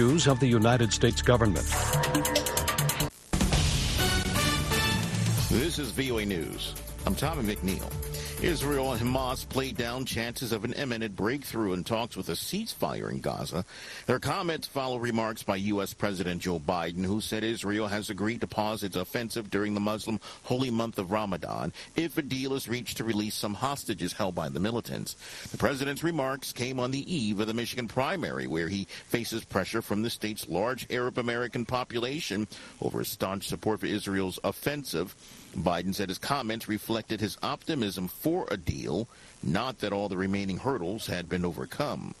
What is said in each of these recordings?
News of the United States government. This is VOA News. I'm Tommy McNeil. Israel and Hamas played down chances of an imminent breakthrough in talks with a ceasefire in Gaza. Their comments follow remarks by U.S. President Joe Biden, who said Israel has agreed to pause its offensive during the Muslim holy month of Ramadan if a deal is reached to release some hostages held by the militants. The president's remarks came on the eve of the Michigan primary, where he faces pressure from the state's large Arab American population over his staunch support for Israel's offensive. Biden said his comments reflected his optimism for a deal, not that all the remaining hurdles had been overcome.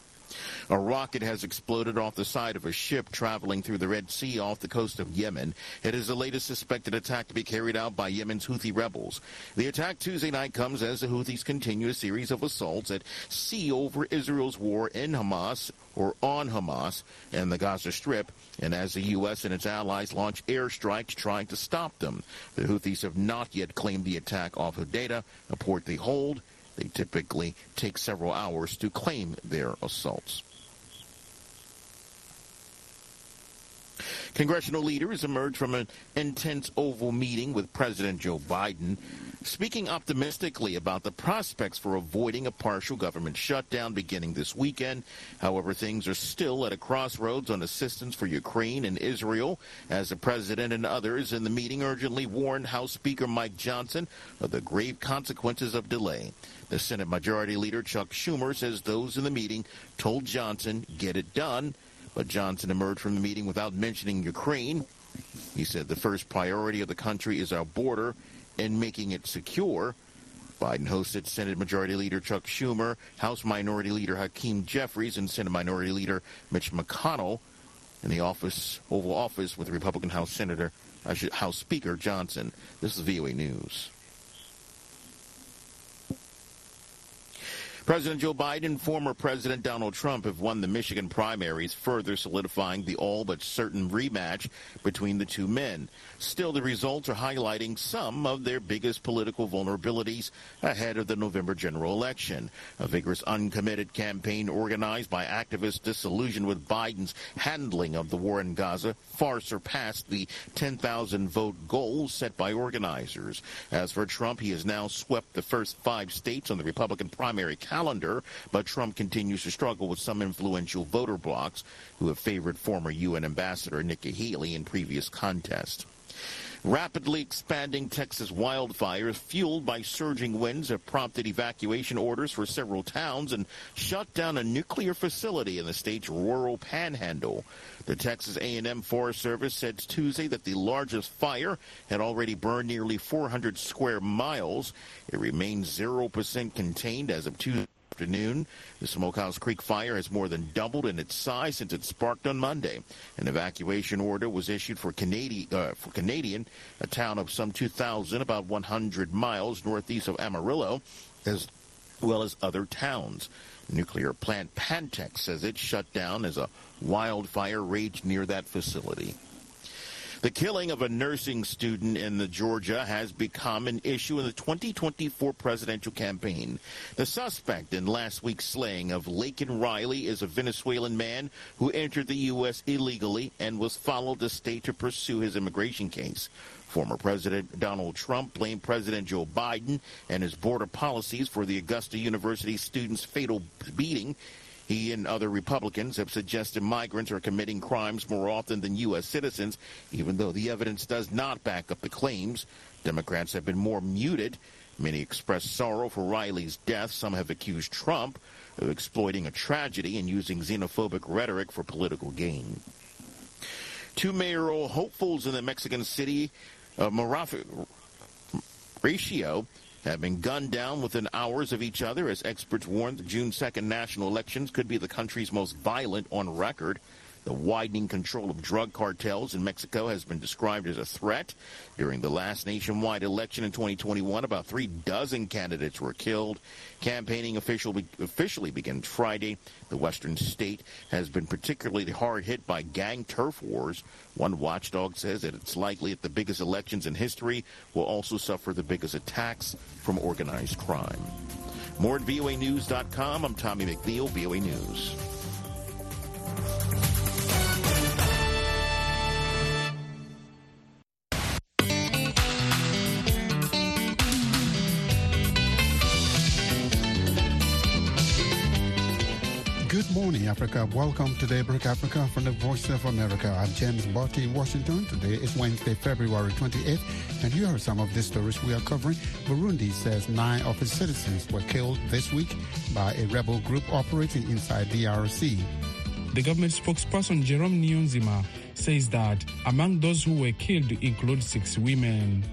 A rocket has exploded off the side of a ship traveling through the Red Sea off the coast of Yemen. It is the latest suspected attack to be carried out by Yemen's Houthi rebels. The attack Tuesday night comes as the Houthis continue a series of assaults at sea over Israel's war in Hamas or on Hamas and the Gaza Strip, and as the U.S. and its allies launch airstrikes trying to stop them. The Houthis have not yet claimed the attack off Hodeidah, a port they hold. They typically take several hours to claim their assaults. Congressional leaders emerged from an intense Oval meeting with President Joe Biden, speaking optimistically about the prospects for avoiding a partial government shutdown beginning this weekend. However, things are still at a crossroads on assistance for Ukraine and Israel, as the president and others in the meeting urgently warned House Speaker Mike Johnson of the grave consequences of delay. The Senate Majority Leader Chuck Schumer says those in the meeting told Johnson, get it done. But Johnson emerged from the meeting without mentioning Ukraine. He said the first priority of the country is our border and making it secure. Biden hosted Senate Majority Leader Chuck Schumer, House Minority Leader Hakeem Jeffries, and Senate Minority Leader Mitch McConnell in the office, Oval Office with Republican House Senator, House Speaker Johnson. This is VOA News. President Joe Biden and former President Donald Trump have won the Michigan primaries, further solidifying the all but certain rematch between the two men. Still, the results are highlighting some of their biggest political vulnerabilities ahead of the November general election. A vigorous, uncommitted campaign organized by activists disillusioned with Biden's handling of the war in Gaza far surpassed the 10,000 vote goal set by organizers. As for Trump, he has now swept the first five states on the Republican primary calendar calendar, but Trump continues to struggle with some influential voter blocs who have favored former UN Ambassador Nikki Haley in previous contests. Rapidly expanding Texas wildfires fueled by surging winds have prompted evacuation orders for several towns and shut down a nuclear facility in the state's rural panhandle. The Texas A&M Forest Service said Tuesday that the largest fire had already burned nearly 400 square miles. It remains 0% contained as of Tuesday afternoon. The Smokehouse Creek fire has more than doubled in its size since it sparked on Monday. An evacuation order was issued for Canadian, uh, for Canadian, a town of some 2,000, about 100 miles northeast of Amarillo, as well as other towns. Nuclear plant Pantex says it shut down as a wildfire raged near that facility. The killing of a nursing student in the Georgia has become an issue in the 2024 presidential campaign. The suspect in last week's slaying of Laken Riley is a Venezuelan man who entered the U.S. illegally and was followed to state to pursue his immigration case. Former President Donald Trump blamed President Joe Biden and his border policies for the Augusta University student's fatal beating he and other Republicans have suggested migrants are committing crimes more often than U.S. citizens, even though the evidence does not back up the claims. Democrats have been more muted. Many express sorrow for Riley's death. Some have accused Trump of exploiting a tragedy and using xenophobic rhetoric for political gain. Two mayoral hopefuls in the Mexican city uh, of Maravatío have been gunned down within hours of each other as experts warn the June 2nd national elections could be the country's most violent on record. The widening control of drug cartels in Mexico has been described as a threat. During the last nationwide election in 2021, about three dozen candidates were killed. Campaigning officially begins Friday. The western state has been particularly hard hit by gang turf wars. One watchdog says that it's likely that the biggest elections in history will also suffer the biggest attacks from organized crime. More at voanews.com. I'm Tommy McNeil, VOA News. Morning, Africa. Welcome to Daybreak Africa from the Voice of America. I'm James Butty in Washington. Today is Wednesday, February 28th, and here are some of the stories we are covering. Burundi says nine of its citizens were killed this week by a rebel group operating inside the DRC. The government spokesperson Jerome Niyonzima says that among those who were killed include six women.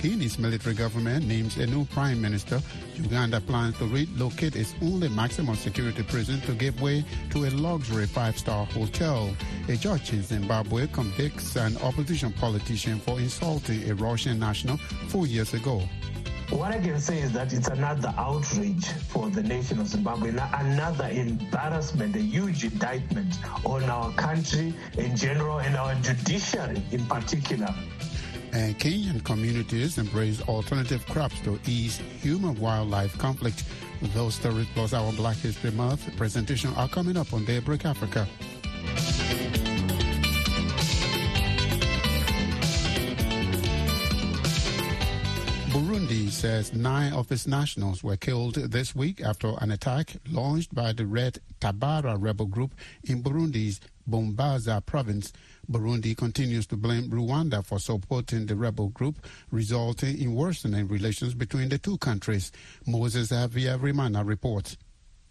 Guinea's military government names a new prime minister. Uganda plans to relocate its only maximum security prison to give way to a luxury five-star hotel. A judge in Zimbabwe convicts an opposition politician for insulting a Russian national four years ago. What I can say is that it's another outrage for the nation of Zimbabwe, another embarrassment, a huge indictment on our country in general and our judiciary in particular. And Kenyan communities embrace alternative crops to ease human-wildlife conflict. Those stories plus our Black History Month presentation are coming up on Daybreak Africa. Burundi says nine of its nationals were killed this week after an attack launched by the Red Tabara rebel group in Burundi's Bubanza province. Burundi continues to blame Rwanda for supporting the rebel group, resulting in worsening relations between the two countries. Moses Havyarimana reports.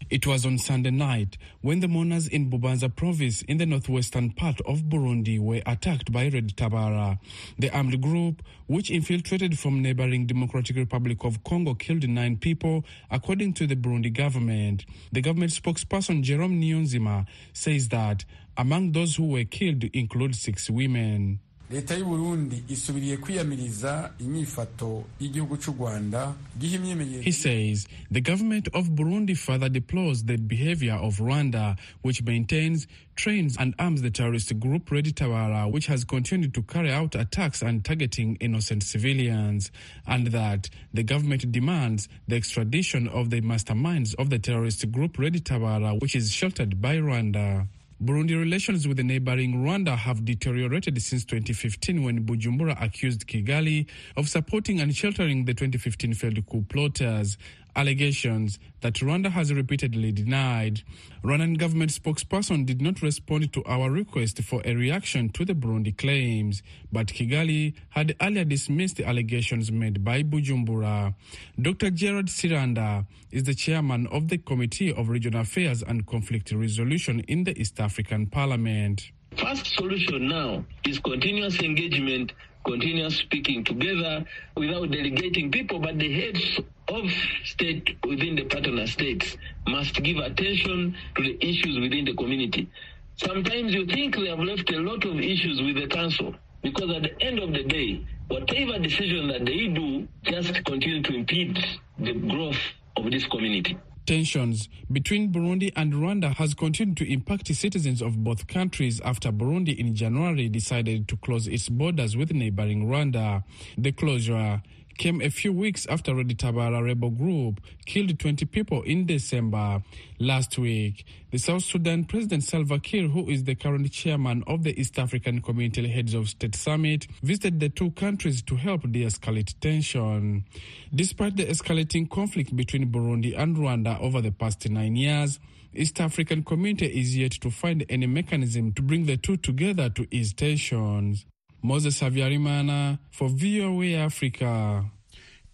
It was on Sunday night when the mourners in Bubanza province in the northwestern part of Burundi were attacked by Red Tabara. The armed group, which infiltrated from neighboring Democratic Republic of Congo, killed nine people, according to the Burundi government. The government spokesperson Jerome Niyonzima says that among those who were killed include six women. Leta y'u burundi isubiriye kwiyamiriza inyifato y'igihugu cy'u rwanda giha He says the government of Burundi further deplores the behavior of Rwanda, which maintains, trains, and arms the terrorist group Red Tabara, which has continued to carry out attacks and targeting innocent civilians, and that the government demands the extradition of the masterminds of the terrorist group Red Tabara, which is sheltered by Rwanda. Burundi relations with the neighboring Rwanda have deteriorated since 2015 when Bujumbura accused Kigali of supporting and sheltering the 2015 failed coup plotters, allegations that Rwanda has repeatedly denied. Rwandan government spokesperson did not respond to our request for a reaction to the Burundi claims, but Kigali had earlier dismissed the allegations made by Bujumbura. Dr. Gerard Siranda is the chairman of the Committee of Regional Affairs and Conflict Resolution in the East African Parliament. First solution now is continuous engagement, continuous speaking together without delegating people, but the heads of state within the partner states must give attention to the issues within the community. Sometimes you think they have left a lot of issues with the council because at the end of the day, whatever decision that they do just continue to impede the growth of this community. Tensions between Burundi and Rwanda has continued to impact citizens of both countries after Burundi in January decided to close its borders with neighboring Rwanda. The closure came a few weeks after Red Tabara rebel group killed 20 people in December. Last week, the South Sudan President Salva Kiir, who is the current chairman of the East African Community Heads of State Summit, visited the two countries to help de-escalate tension. Despite the escalating conflict between Burundi and Rwanda over the past nine years, East African community is yet to find any mechanism to bring the two together to ease tensions. Moses Havyarimana for VOA Africa.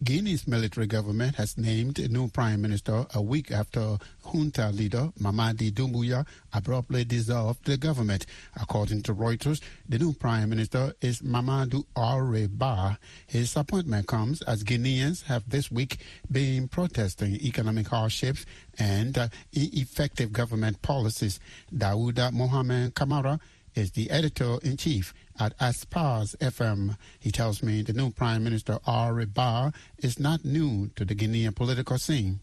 Guinea's military government has named a new prime minister a week after junta leader Mamadi Doumbouya abruptly dissolved the government. According to Reuters, the new prime minister is Mamadou Oury Bah. His appointment comes as Guineans have this week been protesting economic hardships and uh, ineffective government policies. Daouda Mohamed Kamara is the editor-in-chief at Espace FM. He tells me the new Prime Minister Oury Bah is not new to the Guinean political scene.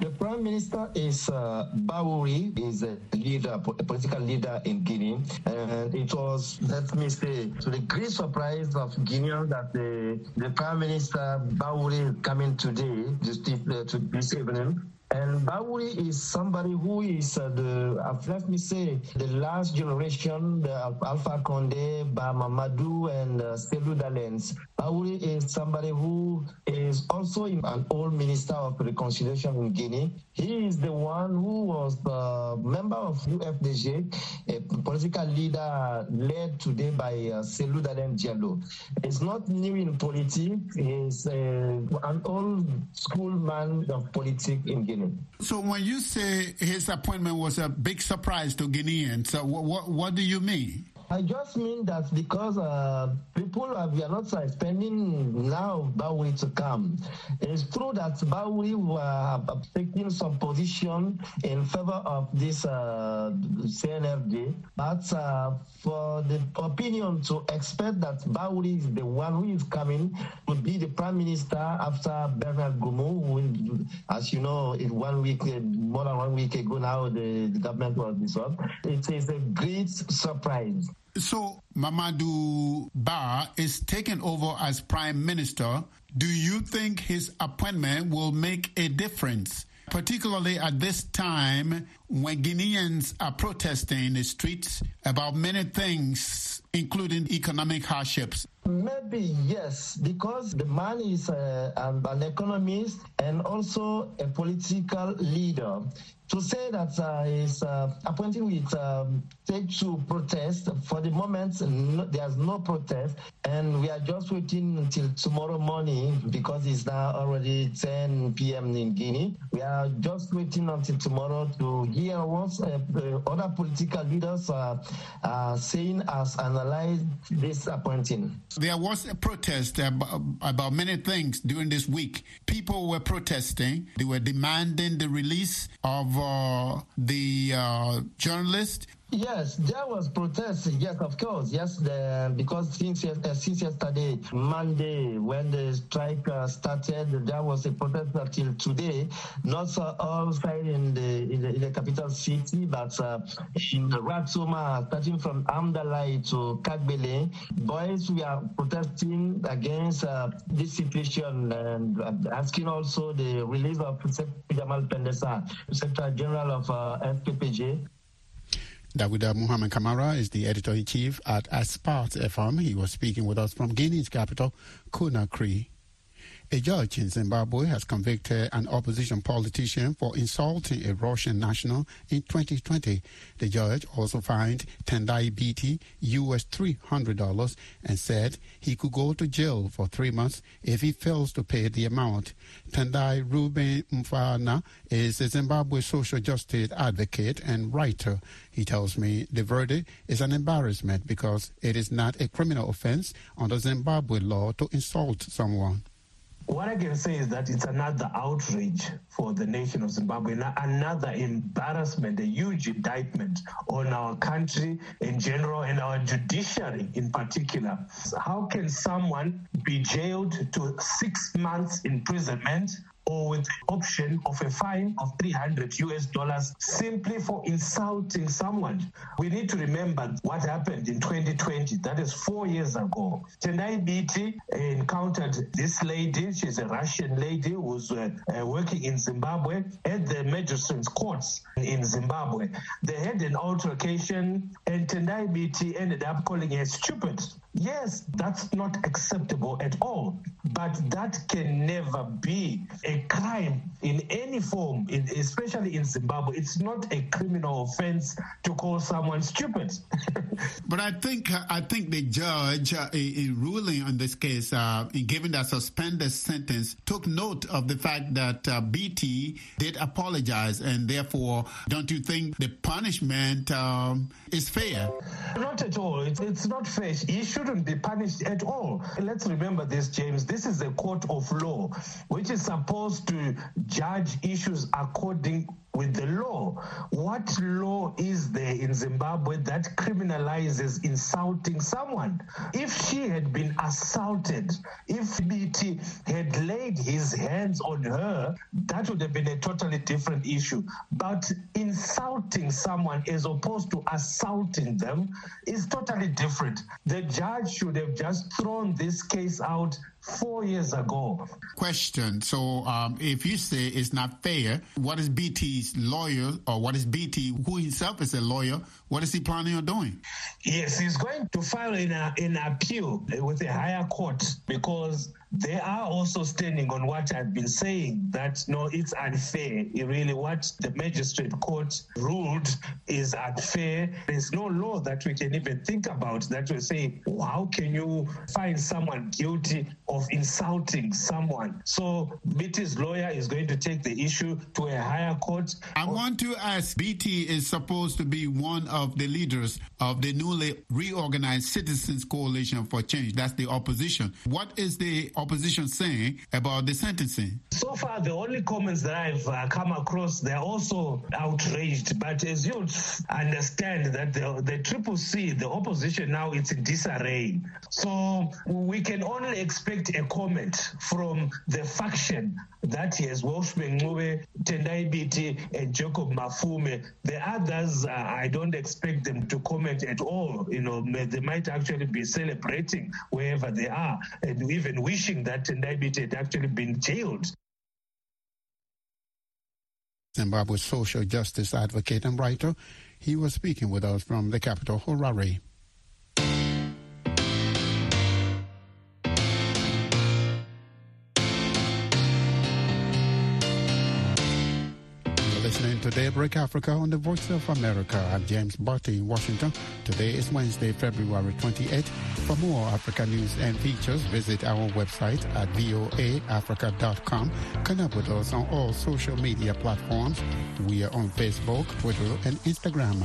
The Prime Minister is uh, Bauri, is a leader, a political leader in Guinea, and it was, let me say, to the great surprise of Guineans that the, the Prime Minister Bauri is coming today, just uh, to this evening, And Bawuri is somebody who is uh, the, uh, let me say, the last generation, the Alpha Conde, Bamamadu, and uh, Cellou Daleins. Is somebody who is also an old minister of reconciliation in Guinea. He is the one who was the member of UFDG, a political leader led today by uh, Cellou Dalein Diallo. He's not new in politics. He's uh, an old school man of politics in Guinea. So when you say his appointment was a big surprise to Guineans, so what, what, what do you mean? I just mean that because uh, people are, we not expecting now Bawuri to come. It's true that Bawuri were taking some position in favor of this uh, CNFD, but uh, for the opinion to expect that Bawuri is the one who is coming to be the prime minister after Bernard Goumou, who, as you know, in one week, more than one week ago now, the, the government was dissolved. It is a great surprise. So Mamadou Ba is taken over as prime minister. Do you think his appointment will make a difference? Particularly at this time when Guineans are protesting in the streets about many things, including economic hardships. Maybe yes, because the man is uh, an, economist and also a political leader. To say that uh, he's uh, appointing with um, to protest, for the moment no, there's no protest, and we are just waiting until tomorrow morning because it's now already 10 p.m. in Guinea. We are just waiting until tomorrow to hear what uh, other political leaders are, are saying as analyze this appointing. There was a protest about, many things during this week. People were protesting. They were demanding the release of uh, the uh, journalist Yes, there was protest. Yes, of course. Yes, the, because since, uh, since yesterday, Monday, when the strike uh, started, there was a protest until today. Not uh, all sides in the, in the, in the capital city, but uh, in Ratoma, starting from Hamdallaye to Kagbele, boys we are protesting against uh, this situation and asking also the release of Jamal Pendessa, Secretary General of uh, FPPJ. Daouda Mohamed Kamara is the editor-in-chief at Espace FM. He was speaking with us from Guinea's capital, Conakry. A judge in Zimbabwe has convicted an opposition politician for insulting a Russian national in 2020. The judge also fined Tendai Biti US $300 and said he could go to jail for three months if he fails to pay the amount. Tendai Ruben Mbofana is a Zimbabwe social justice advocate and writer. He tells me the verdict is an embarrassment because it is not a criminal offense under Zimbabwe law to insult someone. What I can say is that it's another outrage for the nation of Zimbabwe, another embarrassment, a huge indictment on our country in general and our judiciary in particular. How can someone be jailed to six months imprisonment or with the option of a fine of 300 US dollars simply for insulting someone. We need to remember what happened in 2020. That is four years ago. Tendai Biti encountered this lady. She's a Russian lady who's uh, uh, working in Zimbabwe at the magistrate's courts in Zimbabwe. They had an altercation, and Tendai Biti ended up calling her stupid. Yes, that's not acceptable at all, but that can never be a crime in any form, in, especially in Zimbabwe. It's not a criminal offense to call someone stupid. but I think I think the judge, uh, in ruling on this case, uh, in giving that suspended sentence, took note of the fact that uh, Biti did apologize, and therefore, don't you think the punishment um, is fair? Not at all. It's, it's not fair. He shouldn't be punished at all. Let's remember this, James. This is a court of law, which is supposed to judge issues according with the law. What law is there in Zimbabwe that criminalizes insulting someone? If she had been assaulted, if Biti had laid his hands on her, that would have been a totally different issue. But insulting someone as opposed to assaulting them is totally different. The judge should have just thrown this case out four years ago. Question. So, um, if you say it's not fair, what is Biti's lawyer, or what is Biti, who himself is a lawyer, what is he planning on doing? Yes, he's going to file in uh, a, in appeal with a higher court because they are also standing on what I've been saying that no, it's unfair. Really, what the magistrate court ruled is unfair. There's no law that we can even think about that will say, how can you find someone guilty of insulting someone? So Biti's lawyer is going to take the issue to a higher court. I want to ask Biti is supposed to be one of the leaders of the newly reorganized Citizens Coalition for Change. That's the opposition. What is the opposition saying about the sentencing? So far, the only comments that I've uh, come across, they're also outraged. But as you understand that the, the Triple C, the opposition now, it's in disarray. So we can only expect a comment from the faction that is Welshman Ncube, Tendai Biti, and Jacob Mafume. The others, uh, I don't expect them to comment at all. You know, they might actually be celebrating wherever they are and even wishing that Tendai had actually been jailed. Zimbabwe's social justice advocate and writer. He was speaking with us from the capital, Harare. Listening to Daybreak Africa on the Voice of America. I'm James Butty in Washington. Today is Wednesday, February 28th. For more Africa news and features, visit our website at voaafrica.com. Connect with us on all social media platforms. We are on Facebook, Twitter, and Instagram.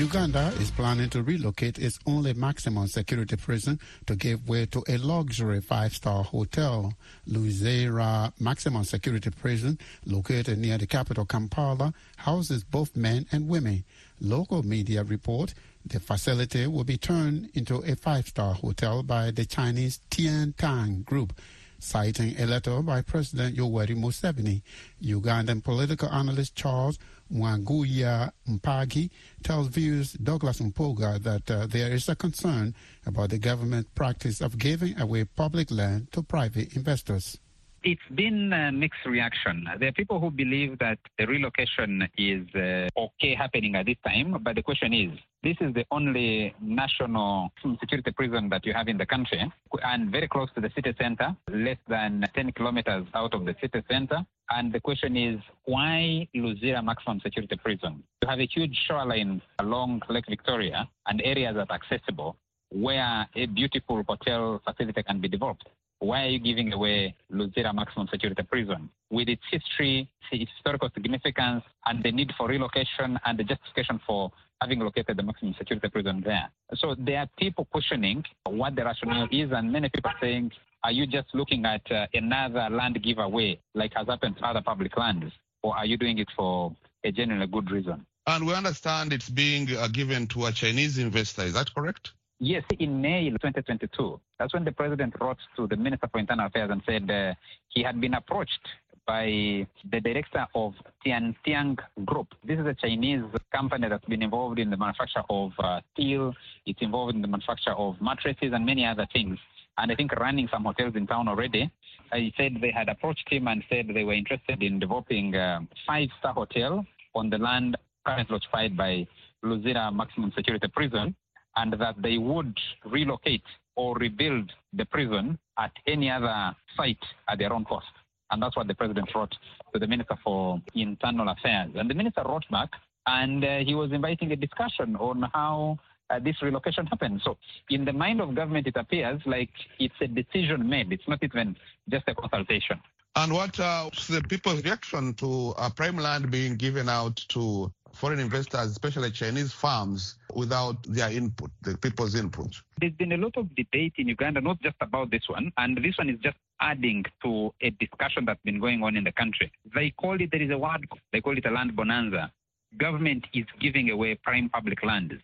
Uganda is planning to relocate its only maximum security prison to give way to a luxury five-star hotel. Luzira Maximum Security Prison, located near the capital Kampala, houses both men and women. Local media report the facility will be turned into a five-star hotel by the Chinese Tian Tang Group citing a letter by President Yoweri Museveni. Ugandan political analyst Charles Mwanguhya Mpagi tells viewers Douglas Mpuga that uh, there is a concern about the government practice of giving away public land to private investors. It's been a mixed reaction. There are people who believe that the relocation is uh, okay happening at this time, but the question is, this is the only national security prison that you have in the country and very close to the city center, less than 10 kilometers out of the city center. And the question is, why Luzira Maximum Security Prison? You have a huge shoreline along Lake Victoria and areas that are accessible where a beautiful hotel facility can be developed. Why are you giving away Luzira Maximum Security Prison with its history, its historical significance, and the need for relocation and the justification for having located the maximum security prison there? So there are people questioning what the rationale is, and many people saying, are you just looking at uh, another land giveaway like has happened to other public lands, or are you doing it for a genuinely good reason? And we understand it's being uh, given to a Chinese investor. Is that correct? Yes, in May 2022. That's when the president wrote to the Minister for Internal Affairs and said uh, he had been approached by the director of Tian Tiantiang Group. This is a Chinese company that's been involved in the manufacture of uh, steel. It's involved in the manufacture of mattresses and many other things. And I think running some hotels in town already. He said they had approached him and said they were interested in developing a five-star hotel on the land currently occupied by Luzira Maximum Security Prison and that they would relocate or rebuild the prison at any other site at their own cost. And that's what the president wrote to the Minister for Internal Affairs. And the minister wrote back and uh, he was inviting a discussion on how uh, this relocation happened. So, in the mind of government, it appears like it's a decision made. It's not even just a consultation. And what uh, the people's reaction to uh, prime land being given out to foreign investors, especially Chinese firms, without their input, the people's input? There's been a lot of debate in Uganda, not just about this one, and this one is just adding to a discussion that's been going on in the country. They call it, there is a word, they call it a land bonanza. Government is giving away prime public lands.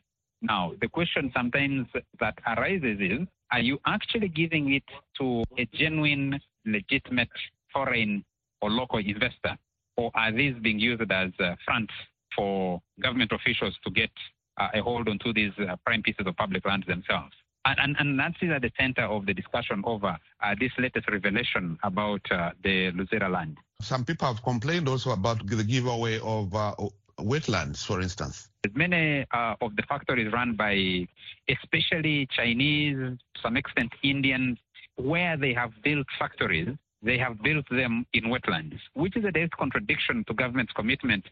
Now, the question sometimes that arises is, are you actually giving it to a genuine, legitimate foreign or local investor, or are these being used as uh, fronts for government officials to get uh, a hold onto these uh, prime pieces of public land themselves. And, and, and that is at the center of the discussion over uh, this latest revelation about uh, the Luzira land. Some people have complained also about the giveaway of uh, wetlands, for instance. Many uh, of the factories run by especially Chinese, to some extent Indians, where they have built factories, they have built them in wetlands, which is a direct contradiction to government's commitment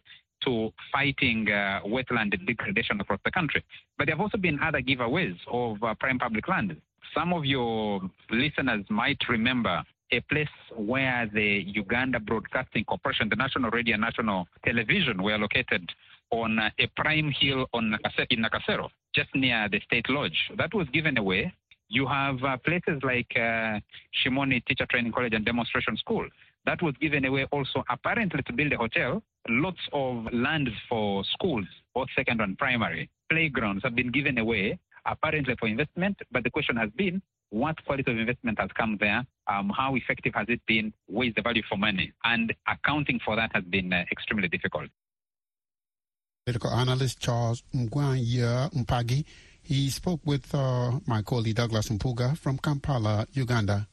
to fighting uh, wetland degradation across the country. But there have also been other giveaways of uh, prime public land. Some of your listeners might remember a place where the Uganda Broadcasting Corporation, the national radio and national television were located on uh, a prime hill on in Nakasero, just near the state lodge. That was given away. You have uh, places like uh, Shimoni Teacher Training College and Demonstration School. That was given away also apparently to build a hotel. Lots of land for schools, both secondary and primary. Playgrounds have been given away apparently for investment, but the question has been what quality of investment has come there, um, how effective has it been, where is the value for money, and accounting for that has been uh, extremely difficult. Political analyst Charles Mwanguhya Mpagi, he spoke with uh, my colleague Douglas Mpuga from Kampala, Uganda.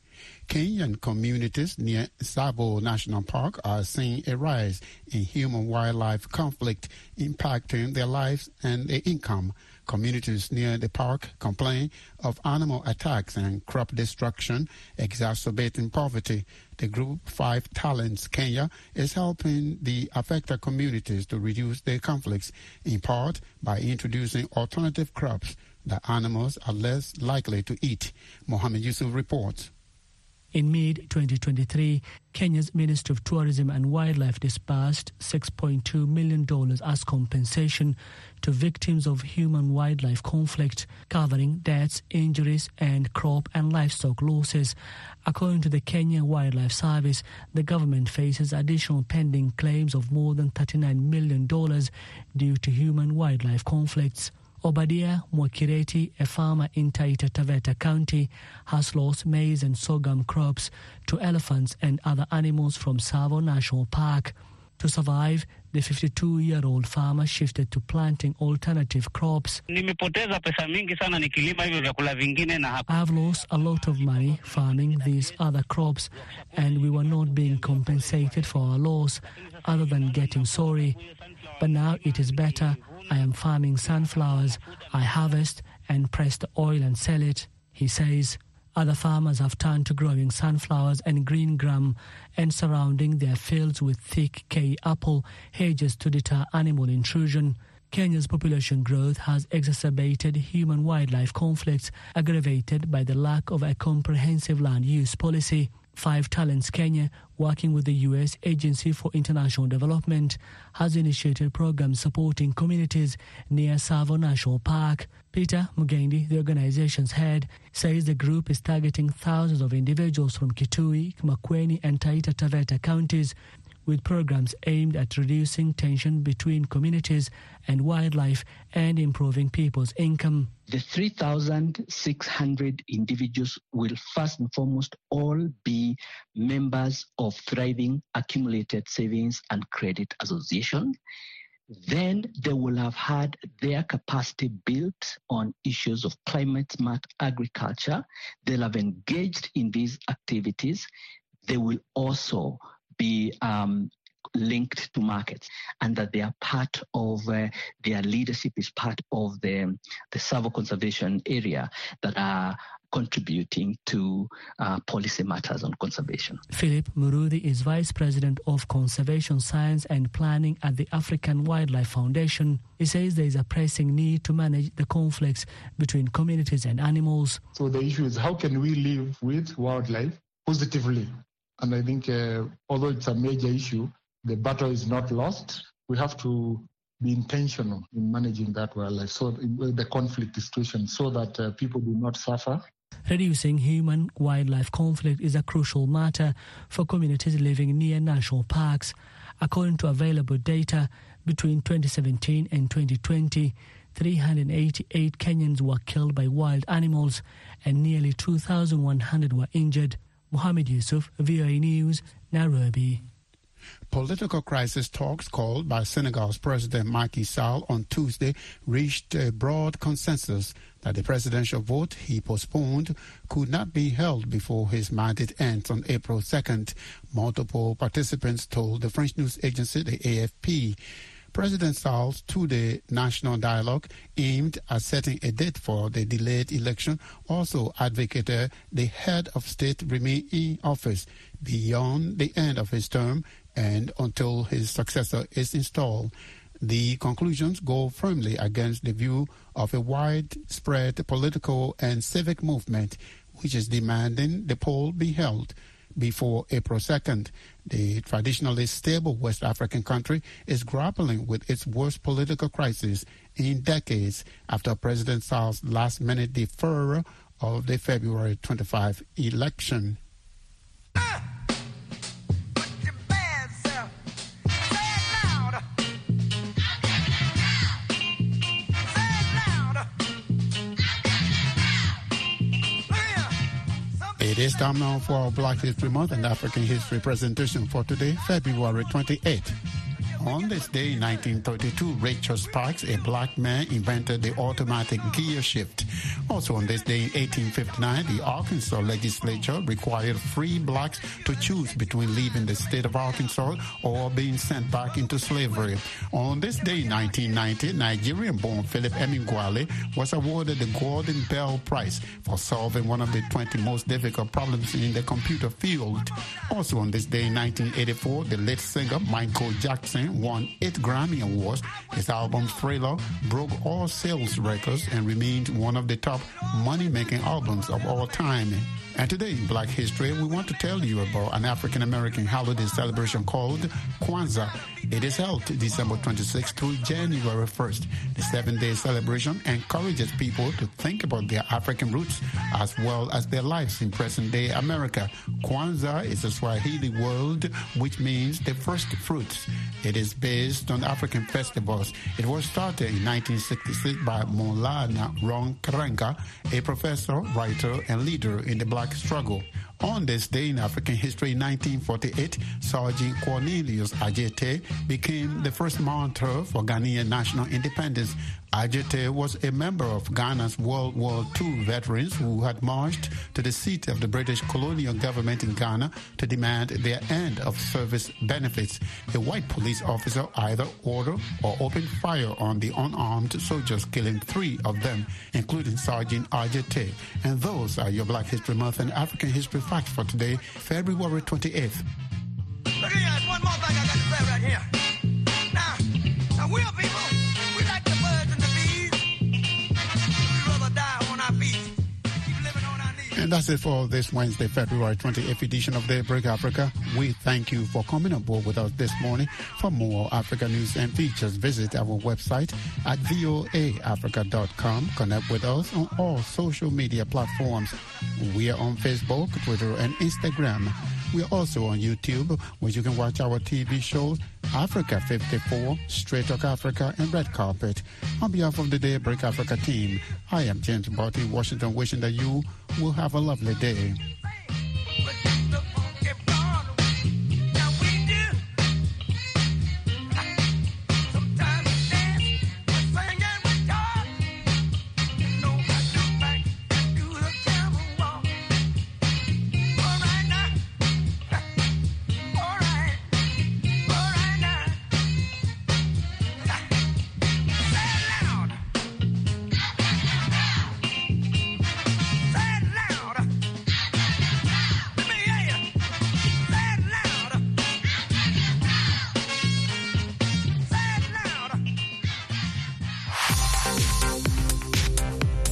Kenyan communities near Tsavo National Park are seeing a rise in human wildlife conflict impacting their lives and their income. Communities near the park complain of animal attacks and crop destruction, exacerbating poverty. The group Five Talents Kenya is helping the affected communities to reduce their conflicts, in part by introducing alternative crops that animals are less likely to eat. Mohammed Yusuf reports. In mid 2023, Kenya's Ministry of Tourism and Wildlife disbursed $6.2 million as compensation to victims of human wildlife conflict, covering deaths, injuries, and crop and livestock losses. According to the Kenya Wildlife Service, the government faces additional pending claims of more than $39 million due to human wildlife conflicts. Obadia Mwakireti, a farmer in Taita Taveta County, has lost maize and sorghum crops to elephants and other animals from Tsavo National Park. To survive, the 52-year-old farmer shifted to planting alternative crops. Nimepoteza pesa mingi sana nikilima hivyo vyakula vingine na I've lost a lot of money farming these other crops and we were not being compensated for our loss other than getting sorry. But now it is better. I am farming sunflowers. I harvest and press the oil and sell it, he says. Other farmers have turned to growing sunflowers and green gram and surrounding their fields with thick kei apple hedges to deter animal intrusion. Kenya's population growth has exacerbated human wildlife conflicts aggravated by the lack of a comprehensive land use policy. Five Talents Kenya, working with the U.S. Agency for International Development, has initiated programs supporting communities near Tsavo National Park. Peter Mugendi, the organization's head, says the group is targeting thousands of individuals from Kitui, Makueni, and Taita Taveta counties with programs aimed at reducing tension between communities and wildlife and improving people's income. The 3,600 individuals will first and foremost all be members of Thriving Accumulated Savings and Credit Association. Then they will have had their capacity built on issues of climate smart agriculture. They'll have engaged in these activities. They will also be um, linked to markets and that they are part of uh, their leadership is part of the the Tsavo conservation area that are contributing to uh, policy matters on conservation. Philip Muruthi is Vice President of Conservation Science and Planning at the African Wildlife Foundation. He says there is a pressing need to manage the conflicts between communities and animals. So the issue is how can we live with wildlife positively? And I think uh, although it's a major issue, the battle is not lost. We have to be intentional in managing that wildlife, so the conflict situation, so that uh, people do not suffer. Reducing human wildlife conflict is a crucial matter for communities living near national parks. According to available data, between 2017 and 2020, 388 Kenyans were killed by wild animals and nearly 2,100 were injured. Mohammed Yusuf, VOA News, Nairobi. Political crisis talks called by Senegal's President Macky Sall on Tuesday reached a broad consensus that the presidential vote he postponed could not be held before his mandate ends on April 2nd. Multiple participants told the French news agency, the AFP. President Sall's two-day national dialogue aimed at setting a date for the delayed election also advocated uh, the head of state remain in office beyond the end of his term and until his successor is installed. The conclusions go firmly against the view of a widespread political and civic movement which is demanding the poll be held before April 2nd. The traditionally stable West African country is grappling with its worst political crisis in decades after President Sall's last minute deferral of the February 25 election. Ah! It is time now for our Black History Month and African History presentation for today, February 28th. On this day in 1932, Richard Spikes, a black man, invented the automatic gear shift. Also on this day in 1859, the Arkansas legislature required free blacks to choose between leaving the state of Arkansas or being sent back into slavery. On this day in 1990, Nigerian-born Philip Emeagwali was awarded the Gordon Bell Prize for solving one of the 20 most difficult problems in the computer field. Also on this day in 1984, the late singer Michael Jackson won eight Grammy Awards. His album Thriller broke all sales records and remained one of the top money-making albums of all time. And today in Black History, we want to tell you about an African American holiday celebration called Kwanzaa. It is held December 26th through January 1st. The seven-day celebration encourages people to think about their African roots as well as their lives in present-day America. Kwanzaa is a Swahili word which means the first fruits. It is based on African festivals. It was started in 1966 by Maulana Ron Karenga, a professor, writer, and leader in the black struggle. On this day in African history, 1948, Sergeant Cornelius Adjetey became the first martyr for Ghanaian national independence. Adjetey was a member of Ghana's World War II veterans who had marched to the seat of the British colonial government in Ghana to demand their end of service benefits. A white police officer either ordered or opened fire on the unarmed soldiers, killing three of them, including Sergeant Adjetey. And those are your Black History Month and African History facts for today, February 28th. Look at one more thing I got to say right here. Now, now people. And that's it for this Wednesday, February 28th edition of Daybreak Africa. We thank you for coming aboard with us this morning. For more Africa news and features, visit our website at voaafrica.com. Connect with us on all social media platforms. We are on Facebook, Twitter, and Instagram. We are also on YouTube, where you can watch our TV shows Africa 54, Straight Talk Africa, and Red Carpet. On behalf of the Daybreak Africa team, I am James Butty, Washington, wishing that you will have a lovely day.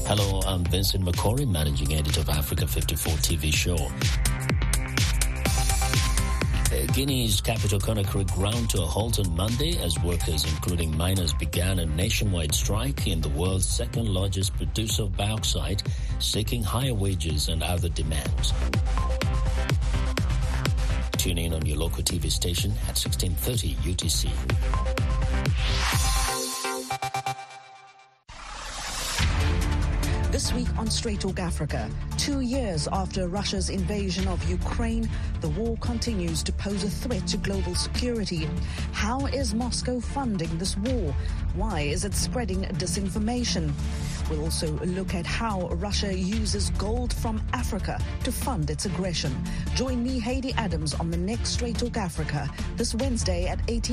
Hello, I'm Vincent Makori, managing editor of Africa 54 TV show. Uh, Guinea's capital Conakry ground to a halt on Monday as workers, including miners, began a nationwide strike in the world's second largest producer of bauxite, seeking higher wages and other demands. Tune in on your local TV station at 1630 UTC. This week on Straight Talk Africa, two years after Russia's invasion of Ukraine, the war continues to pose a threat to global security. How is Moscow funding this war? Why is it spreading disinformation? We'll also look at how Russia uses gold from Africa to fund its aggression. Join me, Haiti Adams, on the next Straight Talk Africa this Wednesday at 18.